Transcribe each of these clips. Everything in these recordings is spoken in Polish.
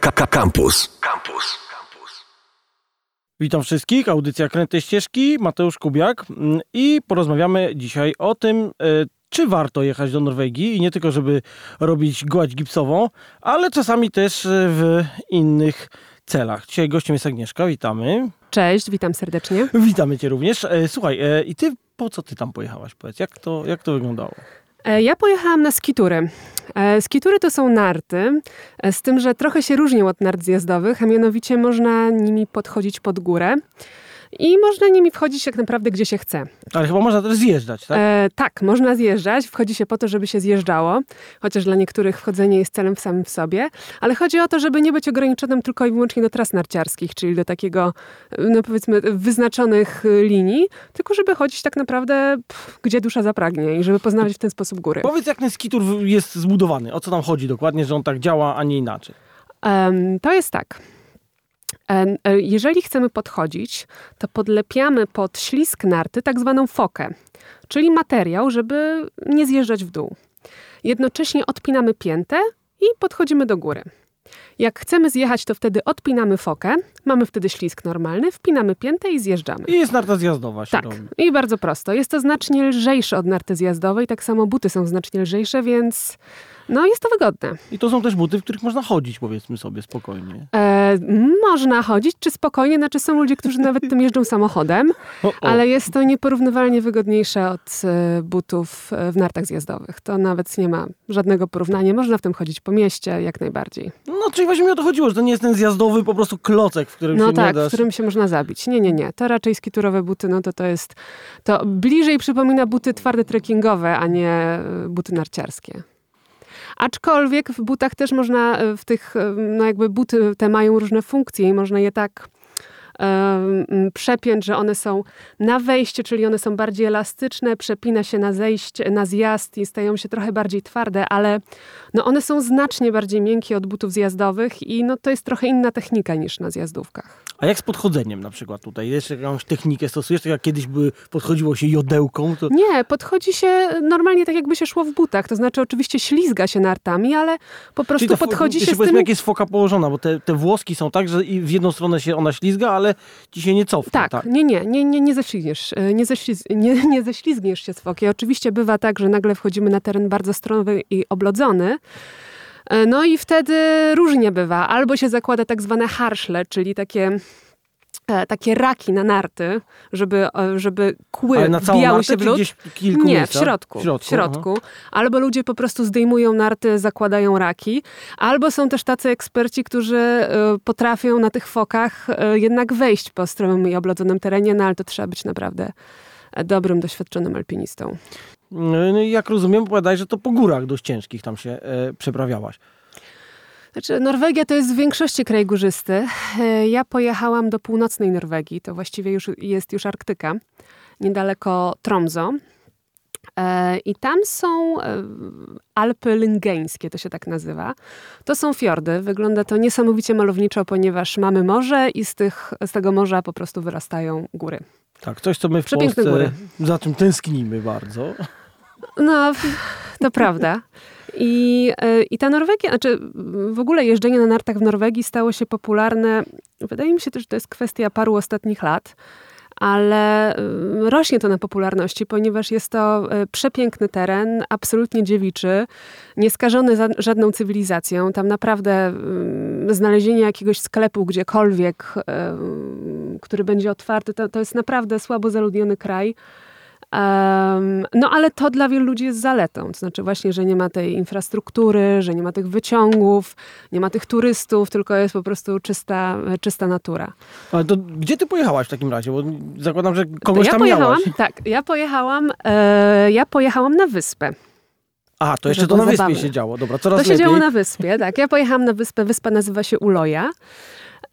Campus. Campus. Witam wszystkich, audycja Kręte Ścieżki, Mateusz Kubiak mm, i porozmawiamy dzisiaj o tym, e, czy warto jechać do Norwegii i nie tylko, żeby robić gładź gipsową, ale czasami też e, w innych celach. Dzisiaj gościem jest Agnieszka, witamy. Cześć, witam serdecznie. Witamy cię również. E, słuchaj, i ty po co ty tam pojechałaś? Powiedz, jak to, jak to wyglądało? Ja pojechałam na skitury. Skitury to są narty, z tym, że trochę się różnią od nart zjazdowych, a mianowicie można nimi podchodzić pod górę i można nimi wchodzić tak naprawdę gdzie się chce. Ale chyba można też zjeżdżać, tak? E, tak, można zjeżdżać. Wchodzi się po to, żeby się zjeżdżało, chociaż dla niektórych wchodzenie jest celem w samym w sobie. Ale chodzi o to, żeby nie być ograniczonym tylko i wyłącznie do tras narciarskich, czyli do takiego, no powiedzmy, wyznaczonych linii, tylko żeby chodzić tak naprawdę pff, gdzie dusza zapragnie i żeby poznawać w ten sposób góry. Powiedz, jak ten skitur jest zbudowany? O co tam chodzi dokładnie, że on tak działa, a nie inaczej? Um, to jest tak. E, jeżeli chcemy podchodzić, to podlepiamy pod ślisk narty tak zwaną fokę, czyli materiał, żeby nie zjeżdżać w dół. Jednocześnie odpinamy piętę i podchodzimy do góry. Jak chcemy zjechać, to wtedy odpinamy fokę, mamy wtedy ślisk normalny, wpinamy piętę i zjeżdżamy. I jest narta zjazdowa się Tak, robi. i bardzo prosto. Jest to znacznie lżejsze od narty zjazdowej, tak samo buty są znacznie lżejsze, więc no jest to wygodne. I to są też buty, w których można chodzić, powiedzmy sobie, spokojnie. E, można chodzić, czy spokojnie, znaczy są ludzie, którzy nawet tym jeżdżą samochodem, o, o. ale jest to nieporównywalnie wygodniejsze od e, butów e, w nartach zjazdowych. To nawet nie ma żadnego porównania. Można w tym chodzić po mieście, jak najbardziej. No, czyli właśnie mi o to chodziło, że to nie jest ten zjazdowy po prostu klocek, w którym no się tak, nie w którym się można zabić. Nie, nie, nie. To raczej skiturowe buty, no to to jest, to bliżej przypomina buty twarde trekkingowe, a nie e, buty narciarskie. Aczkolwiek w butach też można, e, w tych, e, no jakby buty te mają różne funkcje i można je tak przepięć, że one są na wejście, czyli one są bardziej elastyczne, przepina się na zejście, na zjazd i stają się trochę bardziej twarde, ale no one są znacznie bardziej miękkie od butów zjazdowych i no to jest trochę inna technika niż na zjazdówkach. A jak z podchodzeniem na przykład tutaj? Jeszcze jakąś technikę stosujesz? Tak jak kiedyś były, podchodziło się jodełką? To... Nie, podchodzi się normalnie tak jakby się szło w butach. To znaczy oczywiście ślizga się nartami, ale po prostu ta, podchodzi się z tym... jak jest foka położona, bo te, te włoski są tak, że w jedną stronę się ona ślizga, ale ci się nie cofnie. Tak, tak. nie, nie, nie, nie, nie ześlizgniesz. E, nie, ześliz... nie, nie ześlizgniesz się z foki. Oczywiście bywa tak, że nagle wchodzimy na teren bardzo stronowy i oblodzony, no i wtedy różnie bywa. Albo się zakłada tak zwane harszle, czyli takie E, takie raki na narty, żeby, e, żeby kły Ale na wbijały się w lód. Nie, w środku. W środku, w środku. Albo ludzie po prostu zdejmują narty, zakładają raki, albo są też tacy eksperci, którzy e, potrafią na tych fokach jednak wejść po stromym i oblodzonym terenie, no ale to trzeba być naprawdę dobrym, doświadczonym alpinistą. No, jak rozumiem, powiadaj, że to po górach dość ciężkich tam się e, przeprawiałaś. Znaczy, Norwegia to jest w większości kraj górzysty. E, ja pojechałam do północnej Norwegii, to właściwie już jest już Arktyka, niedaleko Tromso. E, I tam są Alpy Lyngeńskie, to się tak nazywa. To są fiordy. Wygląda to niesamowicie malowniczo, ponieważ mamy morze i z, tych, z tego morza po prostu wyrastają góry. Tak, coś, co my w Polsce góry. za czym tęsknimy bardzo. No, to prawda. I, e, I ta Norwegia, znaczy w ogóle jeżdżenie na nartach w Norwegii stało się popularne. Wydaje mi się też, że to jest kwestia paru ostatnich lat ale e, rośnie to na popularności, ponieważ jest to e, przepiękny teren, absolutnie dziewiczy, nieskażony żadną cywilizacją. Tam naprawdę znalezienie jakiegoś sklepu gdziekolwiek, który będzie otwarty, to, to jest naprawdę słabo zaludniony kraj. Um, no ale to dla wielu ludzi jest zaletą. To znaczy właśnie, że nie ma tej infrastruktury, że nie ma tych wyciągów, nie ma tych turystów, tylko jest po prostu czysta, czysta natura. Ale to gdzie ty pojechałaś w takim razie? Bo zakładam, że kogoś ja tam pojechałam, miałaś. Tak, ja pojechałam, e, ja pojechałam na wyspę. A, to jeszcze to na wyspie się działo. Dobra, coraz To się lepiej. działo na wyspie, tak. Ja pojechałam na wyspę. Wyspa nazywa się Uloja.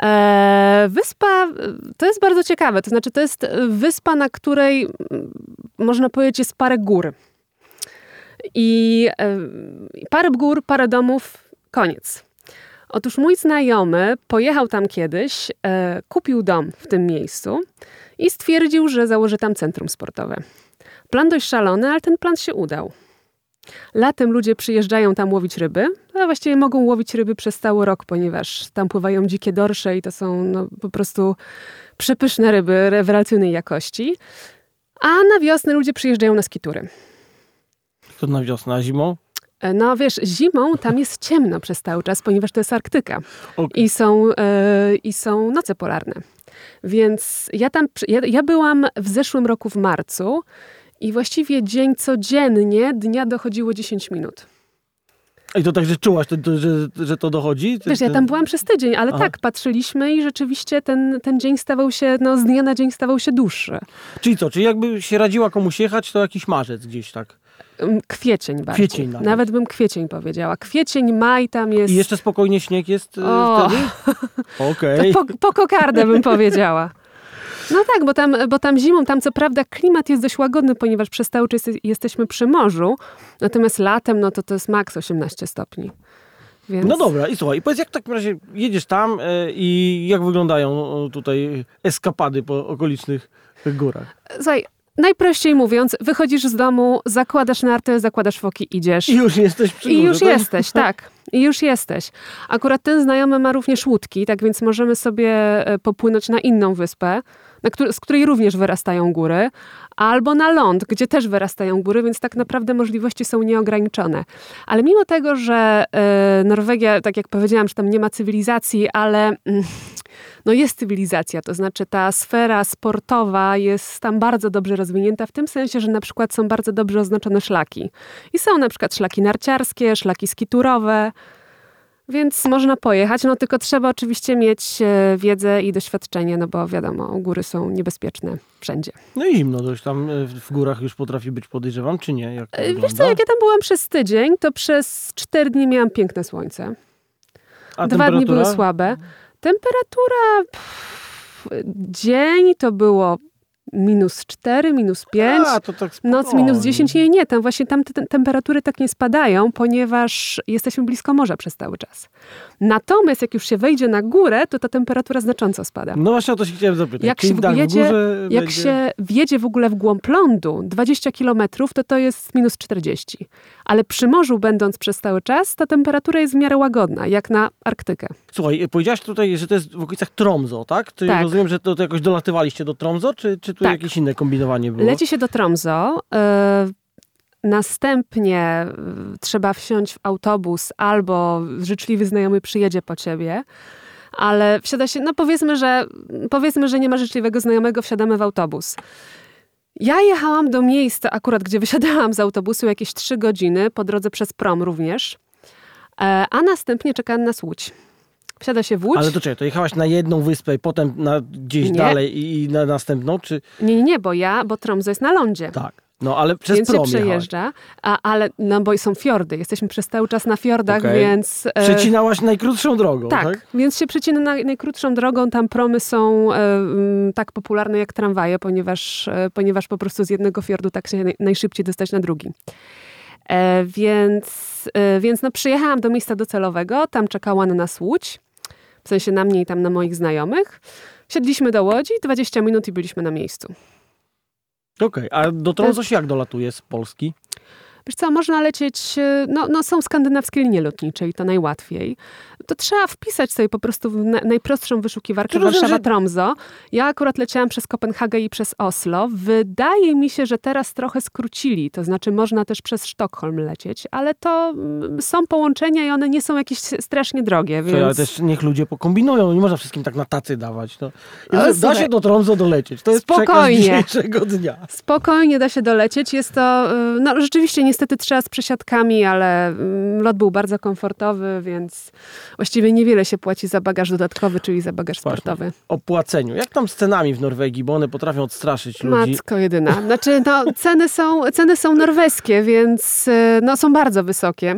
E, wyspa to jest bardzo ciekawe. To znaczy, to jest wyspa, na której można powiedzieć jest parę gór. I e, parę gór, parę domów, koniec. Otóż mój znajomy pojechał tam kiedyś, e, kupił dom w tym miejscu i stwierdził, że założy tam centrum sportowe. Plan dość szalony, ale ten plan się udał. Latem ludzie przyjeżdżają tam łowić ryby, a właściwie mogą łowić ryby przez cały rok, ponieważ tam pływają dzikie dorsze i to są no, po prostu przepyszne ryby rewelacyjnej jakości. A na wiosnę ludzie przyjeżdżają na skitury. To na wiosnę, a zimą? E, no wiesz, zimą tam jest ciemno przez cały czas, ponieważ to jest Arktyka Okay. i, są, e, i są noce polarne. Więc ja tam, ja, ja byłam w zeszłym roku w marcu i właściwie dzień codziennie dnia dochodziło 10 minut. I to tak, że czułaś, to, to, że, że to dochodzi? Wiesz, ja tam byłam przez tydzień, ale Aha. tak, patrzyliśmy i rzeczywiście ten, ten dzień stawał się, no z dnia na dzień stawał się dłuższy. Czyli co, czyli jakby się radziła komuś jechać, to jakiś marzec gdzieś tak? Kwiecień bardziej. Kwiecień nawet. nawet bym kwiecień powiedziała. Kwiecień, maj tam jest... I jeszcze spokojnie śnieg jest e, o. wtedy? Okej. Okay. Po, po kokardę bym powiedziała. No tak, bo tam, bo tam zimą, tam co prawda klimat jest dość łagodny, ponieważ przez cały czas jesteśmy przy morzu, natomiast latem no to to jest maks 18 stopni. Więc... No dobra, i słuchaj, i powiedz, jak w takim razie jedziesz tam e, i jak wyglądają tutaj eskapady po okolicznych górach? Słuchaj, najprościej mówiąc, wychodzisz z domu, zakładasz narty, zakładasz foki, idziesz. I już jesteś przy I już tak? jesteś, tak. I już jesteś. Akurat ten znajomy ma również łódki, tak więc możemy sobie e, popłynąć na inną wyspę z której również wyrastają góry, albo na ląd, gdzie też wyrastają góry, więc tak naprawdę możliwości są nieograniczone. Ale mimo tego, że y, Norwegia, tak jak powiedziałam, że tam nie ma cywilizacji, ale y, no jest cywilizacja, to znaczy ta sfera sportowa jest tam bardzo dobrze rozwinięta, w tym sensie, że na przykład są bardzo dobrze oznaczone szlaki. I są na przykład szlaki narciarskie, szlaki skiturowe, więc można pojechać, no tylko trzeba oczywiście mieć e, wiedzę i doświadczenie, no bo wiadomo, góry są niebezpieczne wszędzie. No i zimno dość tam e, w górach już potrafi być, podejrzewam, czy nie? Jak e, Wiesz co, jak ja tam byłam przez tydzień, to przez cztery dni miałam piękne słońce. A Dwa dni były słabe. Temperatura... Pff, dzień to było minus 4, minus 5, A, to tak noc minus 10. Nie, nie, tam właśnie tam te temperatury tak nie spadają, ponieważ jesteśmy blisko morza przez cały czas. Natomiast jak już się wejdzie na górę, to ta temperatura znacząco spada. No właśnie o to się chciałem zapytać. Jak, się, wjedzie, jak będzie... się wjedzie w ogóle w głąb lądu, 20 kilometrów, to to jest minus 40. Ale przy morzu będąc przez cały czas, ta temperatura jest w miarę łagodna, jak na Arktykę. Słuchaj, powiedziałaś tutaj, że to jest w okolicach Tromso, tak? Ty tak. rozumiem, że to, to jakoś dolatywaliście do Tromso, czy, czy tu tak. jakieś inne kombinowanie było? Leci się do Tromso. Yy, następnie yy, trzeba wsiąść w autobus albo życzliwy znajomy przyjedzie po ciebie. Ale wsiada się, no powiedzmy, że powiedzmy, że nie ma życzliwego znajomego, wsiadamy w autobus. Ja jechałam do miejsca akurat, gdzie wysiadałam z autobusu jakieś trzy godziny, po drodze przez prom również, e, a następnie czeka nas Łódź. Wsiada się w Łódź. Ale to czekaj, to jechałaś na jedną wyspę i potem na gdzieś nie. dalej i, na następną, czy... Nie, nie, nie, bo ja, bo Tromso jest na lądzie. Tak. No, ale przez więc prom się przejeżdża, a, ale, no bo są fiordy, jesteśmy przez cały czas na fiordach, okay. więc... E, Przecinałaś najkrótszą drogą, tak? tak? więc się przecina na, najkrótszą drogą, tam promy są e, m, tak popularne jak tramwaje, ponieważ, e, ponieważ po prostu z jednego fiordu tak się naj, najszybciej dostać na drugi. E, więc, e, więc no przyjechałam do miejsca docelowego, tam czekała na nas łódź, w sensie na mnie i tam na moich znajomych. Siedliśmy do łodzi, 20 minut i byliśmy na miejscu. Okej, okay. a do Tromsø jak dolatuje z Polski? Wiesz co, można lecieć, e, no, no są skandynawskie linie lotnicze i to najłatwiej. To trzeba wpisać sobie po prostu w najprostszą wyszukiwarkę Warszawa-Tromso. Ja akurat leciałam przez Kopenhagę i przez Oslo. Wydaje mi się, że teraz trochę skrócili, to znaczy można też przez Sztokholm lecieć, ale to mm, są połączenia i one nie są jakieś strasznie drogie. Więc... ale też niech ludzie pokombinują, nie można wszystkim tak na tacy dawać. No. da się do Tromso dolecieć, to jest Spokojnie. dzisiejszego dnia. Spokojnie da się dolecieć, jest to, y, no rzeczywiście niestety trzeba z przesiadkami, ale mm, lot był bardzo komfortowy, więc właściwie niewiele się płaci za bagaż dodatkowy, czyli za bagaż Właśnie. sportowy. O płaceniu. Jak tam z cenami w Norwegii, bo one potrafią odstraszyć ludzi? Matko jedyna. Znaczy, no, ceny, są, ceny są norweskie, więc y, no, są bardzo wysokie.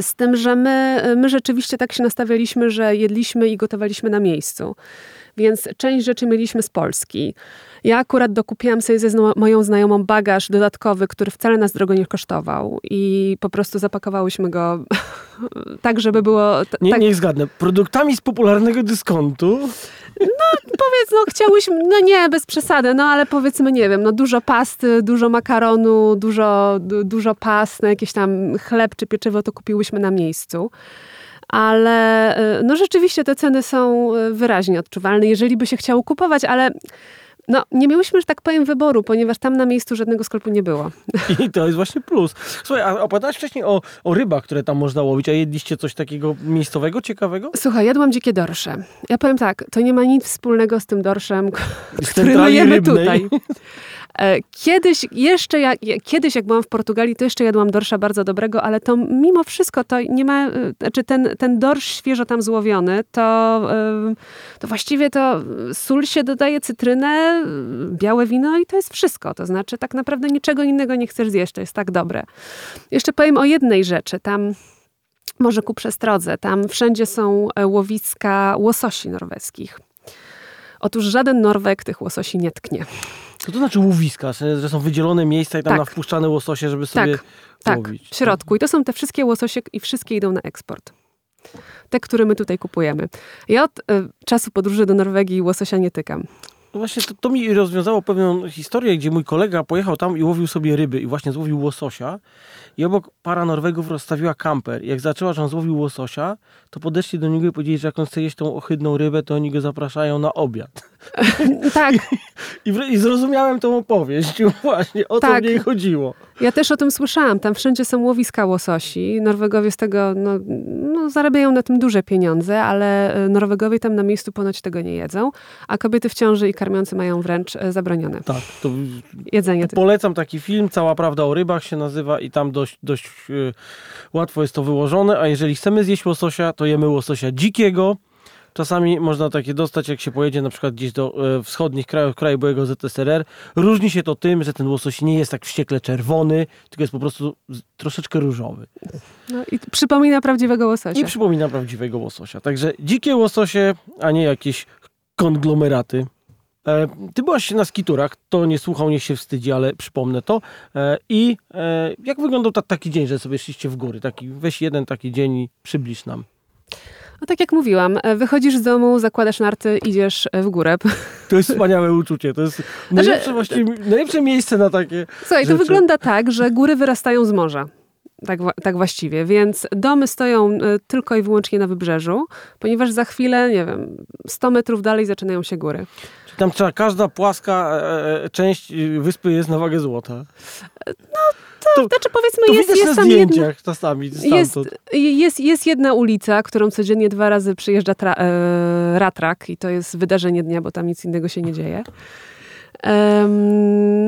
Z tym, że my, my rzeczywiście tak się nastawialiśmy, że jedliśmy i gotowaliśmy na miejscu. Więc część rzeczy mieliśmy z Polski. Ja akurat dokupiłam sobie ze zna moją znajomą bagaż dodatkowy, który wcale nas drogo nie kosztował i po prostu zapakowałyśmy go tak, żeby było... Nie, tak... Niech zgadnę. Produktami z popularnego dyskontu? No powiedz, no chciałyśmy, no nie, bez przesady, no ale powiedzmy, nie wiem, no dużo pasty, dużo makaronu, dużo, du, dużo past, no jakieś tam chleb czy pieczywo to kupiłyśmy na miejscu. Ale y, no rzeczywiście te ceny są y, wyraźnie odczuwalne, jeżeli by się chciało kupować, ale no, nie miałyśmy, że tak powiem, wyboru, ponieważ tam na miejscu żadnego sklepu nie było. I to jest właśnie plus. Słuchaj, a opowiadałaś wcześniej o, o rybach, które tam można łowić, a jedliście coś takiego miejscowego, ciekawego? Słuchaj, jadłam dzikie dorsze. Ja powiem tak, to nie ma nic wspólnego z tym dorszem, Z który myjemy tutaj. E, Kiedyś, jeszcze jak, kiedyś jak byłam w Portugalii, to jeszcze jadłam dorsza bardzo dobrego, ale to mimo wszystko to nie ma, e, znaczy ten, ten dorsz świeżo tam złowiony, to, e, to właściwie to sól się dodaje, cytrynę, białe wino i to jest wszystko. To znaczy tak naprawdę niczego innego nie chcesz zjeść, to jest tak dobre. Jeszcze powiem o jednej rzeczy. Tam może ku przestrodze, tam wszędzie są łowiska łososi norweskich. Otóż żaden Norweg tych łososi nie tknie. Co to znaczy łowiska? Że są wydzielone miejsca i tam Tak. na wpuszczane łososie, żeby sobie Tak, łowić. w środku. I to są te wszystkie łososie i wszystkie idą na eksport. Te, które my tutaj kupujemy. Ja od y, czasu podróży do Norwegii łososia nie tykam. Właśnie to, to mi rozwiązało pewną historię, gdzie mój kolega pojechał tam i łowił sobie ryby i właśnie złowił łososia i obok para Norwegów rozstawiła kamper. Jak zaczęła, że on złowił łososia, to podeszli do niego i powiedzieli, że jak on chce jeść tą ohydną rybę, to oni go zapraszają na obiad. Tak, I, wr- i zrozumiałem tą opowieść właśnie, o Tak. w niej chodziło. ja też o tym słyszałam. Tam wszędzie są łowiska łososi. Norwegowie z tego no, no, zarabiają na tym duże pieniądze, ale y, Norwegowie tam na miejscu ponoć tego nie jedzą, a kobiety w ciąży i karmiące mają wręcz y, zabronione Tak, to jedzenie. tych- Polecam taki film, Cała Prawda o Rybach się nazywa i tam dość, dość y, łatwo jest to wyłożone, a jeżeli chcemy zjeść łososia, to jemy łososia dzikiego. Czasami można takie dostać, jak się pojedzie na przykład gdzieś do e, wschodnich krajów, kraju byłego ZSRR. Różni się to tym, że ten łosoś nie jest tak wściekle czerwony, tylko jest po prostu troszeczkę różowy. No, i przypomina prawdziwego łososia. Nie przypomina prawdziwego łososia. Także dzikie łososie, a nie jakieś konglomeraty. E, ty byłaś na skiturach, to nie słuchał, niech się wstydzi, ale przypomnę to. E, I e, jak wyglądał ta, taki dzień, że sobie szliście w góry? Taki, weź jeden taki dzień i przybliż nam. No tak jak mówiłam, e, wychodzisz z domu, zakładasz narty, idziesz e, w górę. To jest wspaniałe uczucie. To jest najlepsze, właściwie, najlepsze miejsce na takie. Słuchaj, to rzeczy. wygląda tak, że góry wyrastają z morza. Tak, tak właściwie, więc domy stoją e, tylko i wyłącznie na wybrzeżu, ponieważ za chwilę, nie wiem, 100 metrów dalej zaczynają się góry. Czyli Tam trzeba, każda płaska e, e, część e, wyspy jest na wagę złota. To, Znaczy powiedzmy, to jest, widać jest na tam jedna, zdjęciach czasami jest, jest, jest jedna ulica, którą codziennie dwa razy przyjeżdża tra, e, ratrak i to jest wydarzenie dnia, bo tam nic innego się nie dzieje.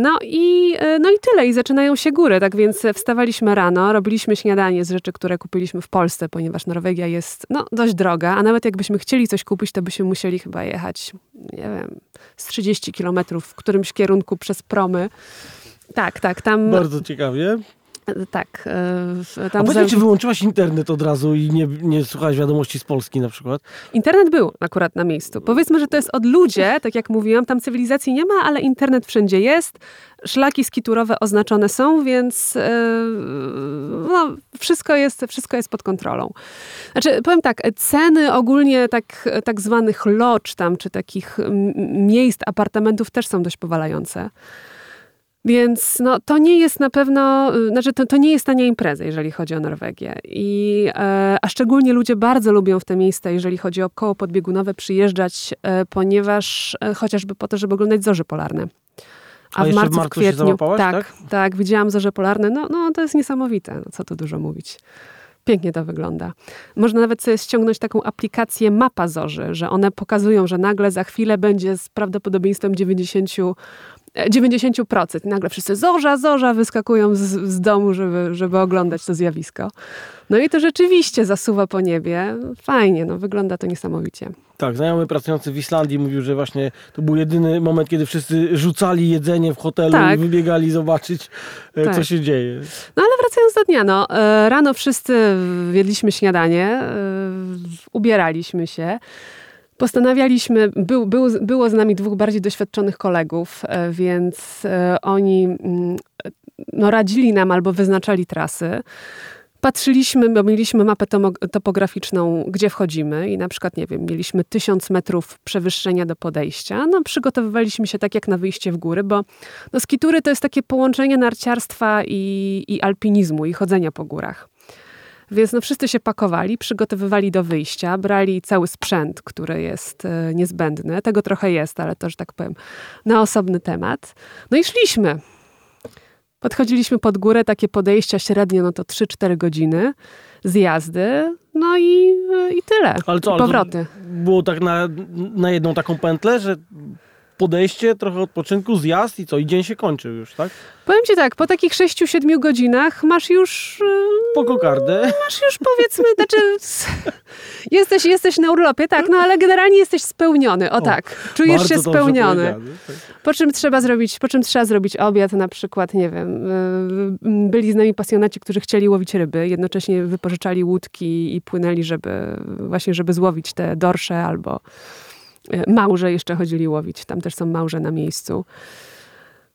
No, i, e, no i tyle. I zaczynają się góry. Tak więc wstawaliśmy rano, robiliśmy śniadanie z rzeczy, które kupiliśmy w Polsce, ponieważ Norwegia jest no, dość droga, a nawet jakbyśmy chcieli coś kupić, to byśmy musieli chyba jechać, nie wiem, z 30 kilometrów w którymś kierunku przez promy. Tak, tak, tam... Bardzo ciekawie. Tak. e, w- A Tam powiedz czy wyłączyłaś internet od razu i nie, nie słuchałaś wiadomości z Polski na przykład? Internet był akurat na miejscu. Powiedzmy, że to jest od ludzie, tak jak mówiłam, tam cywilizacji nie ma, ale internet wszędzie jest. Szlaki skiturowe oznaczone są, więc e, no, wszystko, jest, wszystko jest pod kontrolą. Znaczy, powiem tak, ceny ogólnie tak, tak zwanych lodż tam, czy takich miejsc, apartamentów też są dość powalające. Więc no, to nie jest na pewno, y, znaczy to, to nie jest tania impreza, jeżeli chodzi o Norwegię. I, e, a szczególnie ludzie bardzo lubią w te miejsca, jeżeli chodzi o koło podbiegunowe, przyjeżdżać, e, ponieważ e, chociażby po to, żeby oglądać zorze polarne. A, A w marcu, w marcu kwietniu, załapałaś, tak, tak? tak, widziałam zorze polarne. No, no to jest niesamowite, no, co tu dużo mówić. Pięknie to wygląda. Można nawet sobie ściągnąć taką aplikację mapa zorzy, że one pokazują, że nagle za chwilę będzie z prawdopodobieństwem 90, e, 90%. I nagle wszyscy zorza, zorza wyskakują z, z domu, żeby, żeby oglądać to zjawisko. No i to rzeczywiście zasuwa po niebie. Fajnie, no wygląda to niesamowicie. Tak, znajomy pracujący w Islandii mówił, że właśnie to był jedyny moment, kiedy wszyscy rzucali jedzenie w hotelu Tak. i wybiegali zobaczyć, e, co Tak. się dzieje. No ale wracając do dnia, no, e, rano wszyscy jedliśmy śniadanie, e, ubieraliśmy się. Postanawialiśmy, był, był, było z nami dwóch bardziej doświadczonych kolegów, e, więc e, oni mm, no, radzili nam albo wyznaczali trasy. patrzyliśmy, bo mieliśmy mapę topograficzną, gdzie wchodzimy i na przykład, nie wiem, mieliśmy tysiąc metrów przewyższenia do podejścia. No, przygotowywaliśmy się tak jak na wyjście w góry, bo no, skitury to jest takie połączenie narciarstwa i, i alpinizmu i chodzenia po górach. Więc no, wszyscy się pakowali, przygotowywali do wyjścia, brali cały sprzęt, który jest e, niezbędny. Tego trochę jest, ale to, że tak powiem, na osobny temat. No i szliśmy. Podchodziliśmy pod górę, takie podejścia średnio, no to 3-4 godziny zjazdy, no i, i tyle. Ale co, I powroty. Ale było tak na, na jedną taką pętlę, że podejście, trochę odpoczynku, zjazd i co? I dzień się kończy już, tak? Powiem ci tak, po takich 6-7 godzinach masz już... Po kokardę. Masz już powiedzmy, znaczy jesteś, jesteś na urlopie, tak, no ale generalnie jesteś spełniony, o, o tak. Czujesz się spełniony. Tak. Po czym trzeba zrobić, po czym trzeba zrobić obiad, na przykład, nie wiem, y, byli z nami pasjonaci, którzy chcieli łowić ryby, jednocześnie wypożyczali łódki i płynęli, żeby właśnie, żeby złowić te dorsze albo małże jeszcze chodzili łowić. Tam też są małże na miejscu.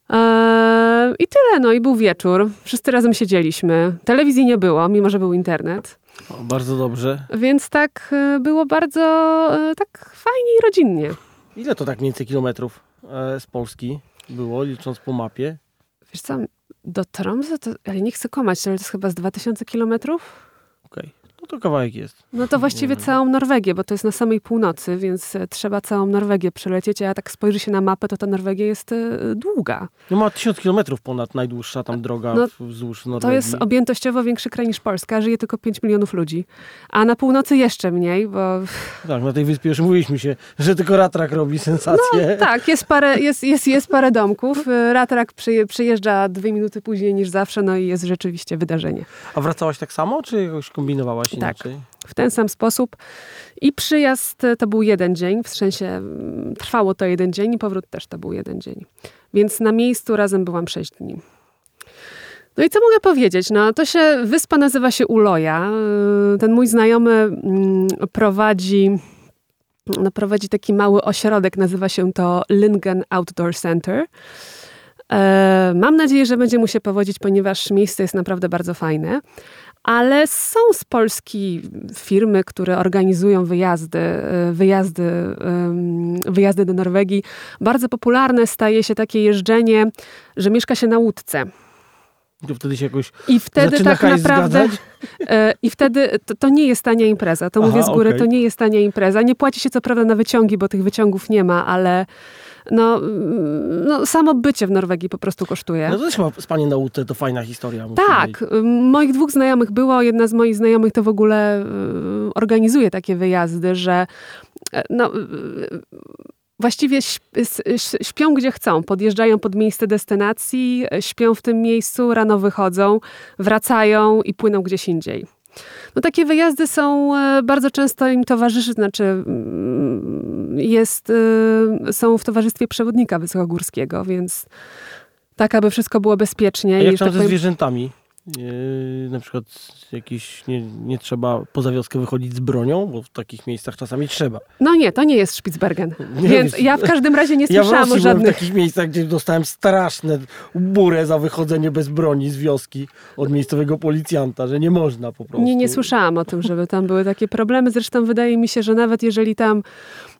Eee, I tyle, no i był wieczór. Wszyscy razem siedzieliśmy. Telewizji nie było, mimo że był internet. O, bardzo dobrze. Więc tak e, było bardzo e, tak fajnie i rodzinnie. Ile to tak mniej więcej kilometrów z Polski było, licząc po mapie? Wiesz co, do Tromsø to, ale nie chcę komać, ale to jest chyba z 2000 kilometrów. Okej. Okay. No to kawałek jest. No to właściwie całą Norwegię, bo to jest na samej północy, więc e, trzeba całą Norwegię przelecieć, a jak tak spojrzy się na mapę, to ta Norwegia jest e, długa. No ma tysiąc kilometrów ponad najdłuższa tam droga no, wzdłuż Norwegii. To jest objętościowo większy kraj niż Polska, żyje tylko 5 milionów ludzi. A na północy jeszcze mniej, bo... Tak, na tej wyspie już mówiliśmy się, że tylko Ratrak robi sensację. No, tak, jest parę, jest, jest, jest parę domków. E, Ratrak przyjeżdża dwie minuty później niż zawsze, no i jest rzeczywiście wydarzenie. A wracałaś tak samo, czy jakoś kombinowałaś inaczej? Tak w ten sam sposób. I przyjazd to był jeden dzień, w sensie mm, trwało to jeden dzień i powrót też to był jeden dzień. Więc na miejscu razem byłam sześć dni. No i co mogę powiedzieć? No to się, wyspa nazywa się Uloja. Ten mój znajomy mm, prowadzi, no prowadzi taki mały ośrodek, nazywa się to Lingen Outdoor Center. E, mam nadzieję, że będzie mu się powodzić, ponieważ miejsce jest naprawdę bardzo fajne ale są z Polski firmy, które organizują wyjazdy, e, wyjazdy, wyjazdy do Norwegii. Bardzo popularne staje się takie jeżdżenie, że mieszka się na łódce. To wtedy się jakoś I wtedy tak naprawdę. E, I wtedy to, to, nie jest tania impreza. To Aha, mówię z góry, okay. to nie jest tania impreza. Nie płaci się co prawda na wyciągi, bo tych wyciągów nie ma, ale no, no samo bycie w Norwegii po prostu kosztuje. No to też chyba spanie na łódce to fajna historia. Tak, moich dwóch znajomych było, jedna z moich znajomych to w ogóle y, organizuje takie wyjazdy, że e, no właściwie śpią gdzie chcą, podjeżdżają pod miejsce destynacji, śpią w tym miejscu, rano wychodzą, wracają i płyną gdzieś indziej. No takie wyjazdy są, e, bardzo często im towarzyszy, znaczy mm, jest, e, są w towarzystwie przewodnika wysokogórskiego, więc tak, aby wszystko było bezpiecznie. A jak tam tak ze zwierzętami? Yy, na przykład jakiś, nie, nie trzeba poza wioskę wychodzić z bronią, bo w takich miejscach czasami trzeba. No nie, to nie jest Spitsbergen. Nie, Więc ja w każdym razie nie słyszałam ja o żadnych... w takich miejscach, gdzie dostałem straszne burę za wychodzenie bez broni z wioski od miejscowego policjanta, że nie można po prostu. Nie, nie słyszałam o tym, żeby tam były takie problemy. Zresztą wydaje mi się, że nawet jeżeli tam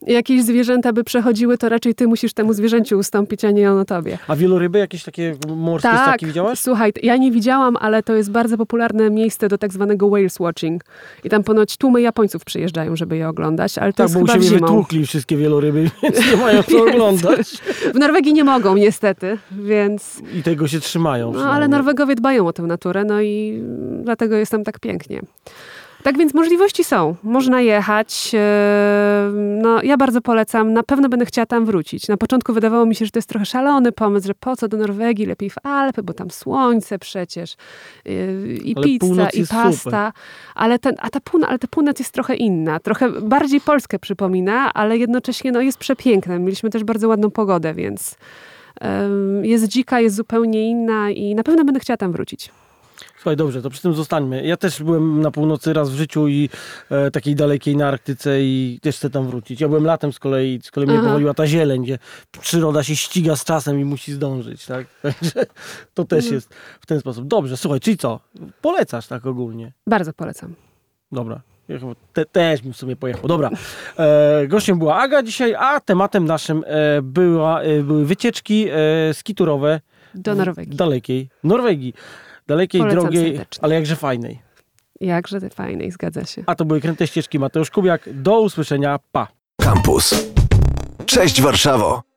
jakieś zwierzęta by przechodziły, to raczej ty musisz temu zwierzęciu ustąpić, a nie ono tobie. A wieloryby jakieś takie morskie tak, widziałaś? słuchaj, ja nie widziałam, ale to jest bardzo popularne miejsce do tak zwanego whales watching. I tam ponoć tłumy Japońców przyjeżdżają, żeby je oglądać, ale to tak, jest bo chyba u siebie wytłukli wszystkie wieloryby, więc nie mają co oglądać. W Norwegii nie mogą niestety, więc... I tego się trzymają. No, ale Norwegowie dbają o tę naturę, no i dlatego jest tam tak pięknie. Tak więc możliwości są. Można jechać. E, no, ja bardzo polecam. Na pewno będę chciała tam wrócić. Na początku wydawało mi się, że to jest trochę szalony pomysł, że po co do Norwegii, lepiej w Alpy, bo tam słońce przecież e, i ale pizza, i pasta. Ale, ten, a ta północ, ale ta północ jest trochę inna. Trochę bardziej Polskę przypomina, ale jednocześnie no, jest przepiękna. Mieliśmy też bardzo ładną pogodę, więc jest dzika, jest zupełnie inna i na pewno będę chciała tam wrócić. Słuchaj, dobrze, to przy tym zostańmy. Ja też byłem na północy raz w życiu i e, takiej dalekiej na Arktyce i też chcę tam wrócić. Ja byłem latem z kolei, z kolei mnie Aha. powoliła ta zieleń, gdzie przyroda się ściga z czasem i musi zdążyć, tak? Także to też Mhm. jest w ten sposób. Dobrze, słuchaj, czyli co? Polecasz tak ogólnie? Bardzo polecam. Dobra. Ja chyba te, też bym w sumie pojechał. Dobra. E, gościem była Aga dzisiaj, a tematem naszym e, była, e, były wycieczki e, skiturowe Do Norwegii. dalekiej Norwegii. Dalekiej, Polecam drogiej, serdecznie. ale jakże fajnej. Jakże fajnej, zgadza się. A to były kręte ścieżki Mateusz Kubiak. Do usłyszenia. Pa. Campus. Cześć Warszawo!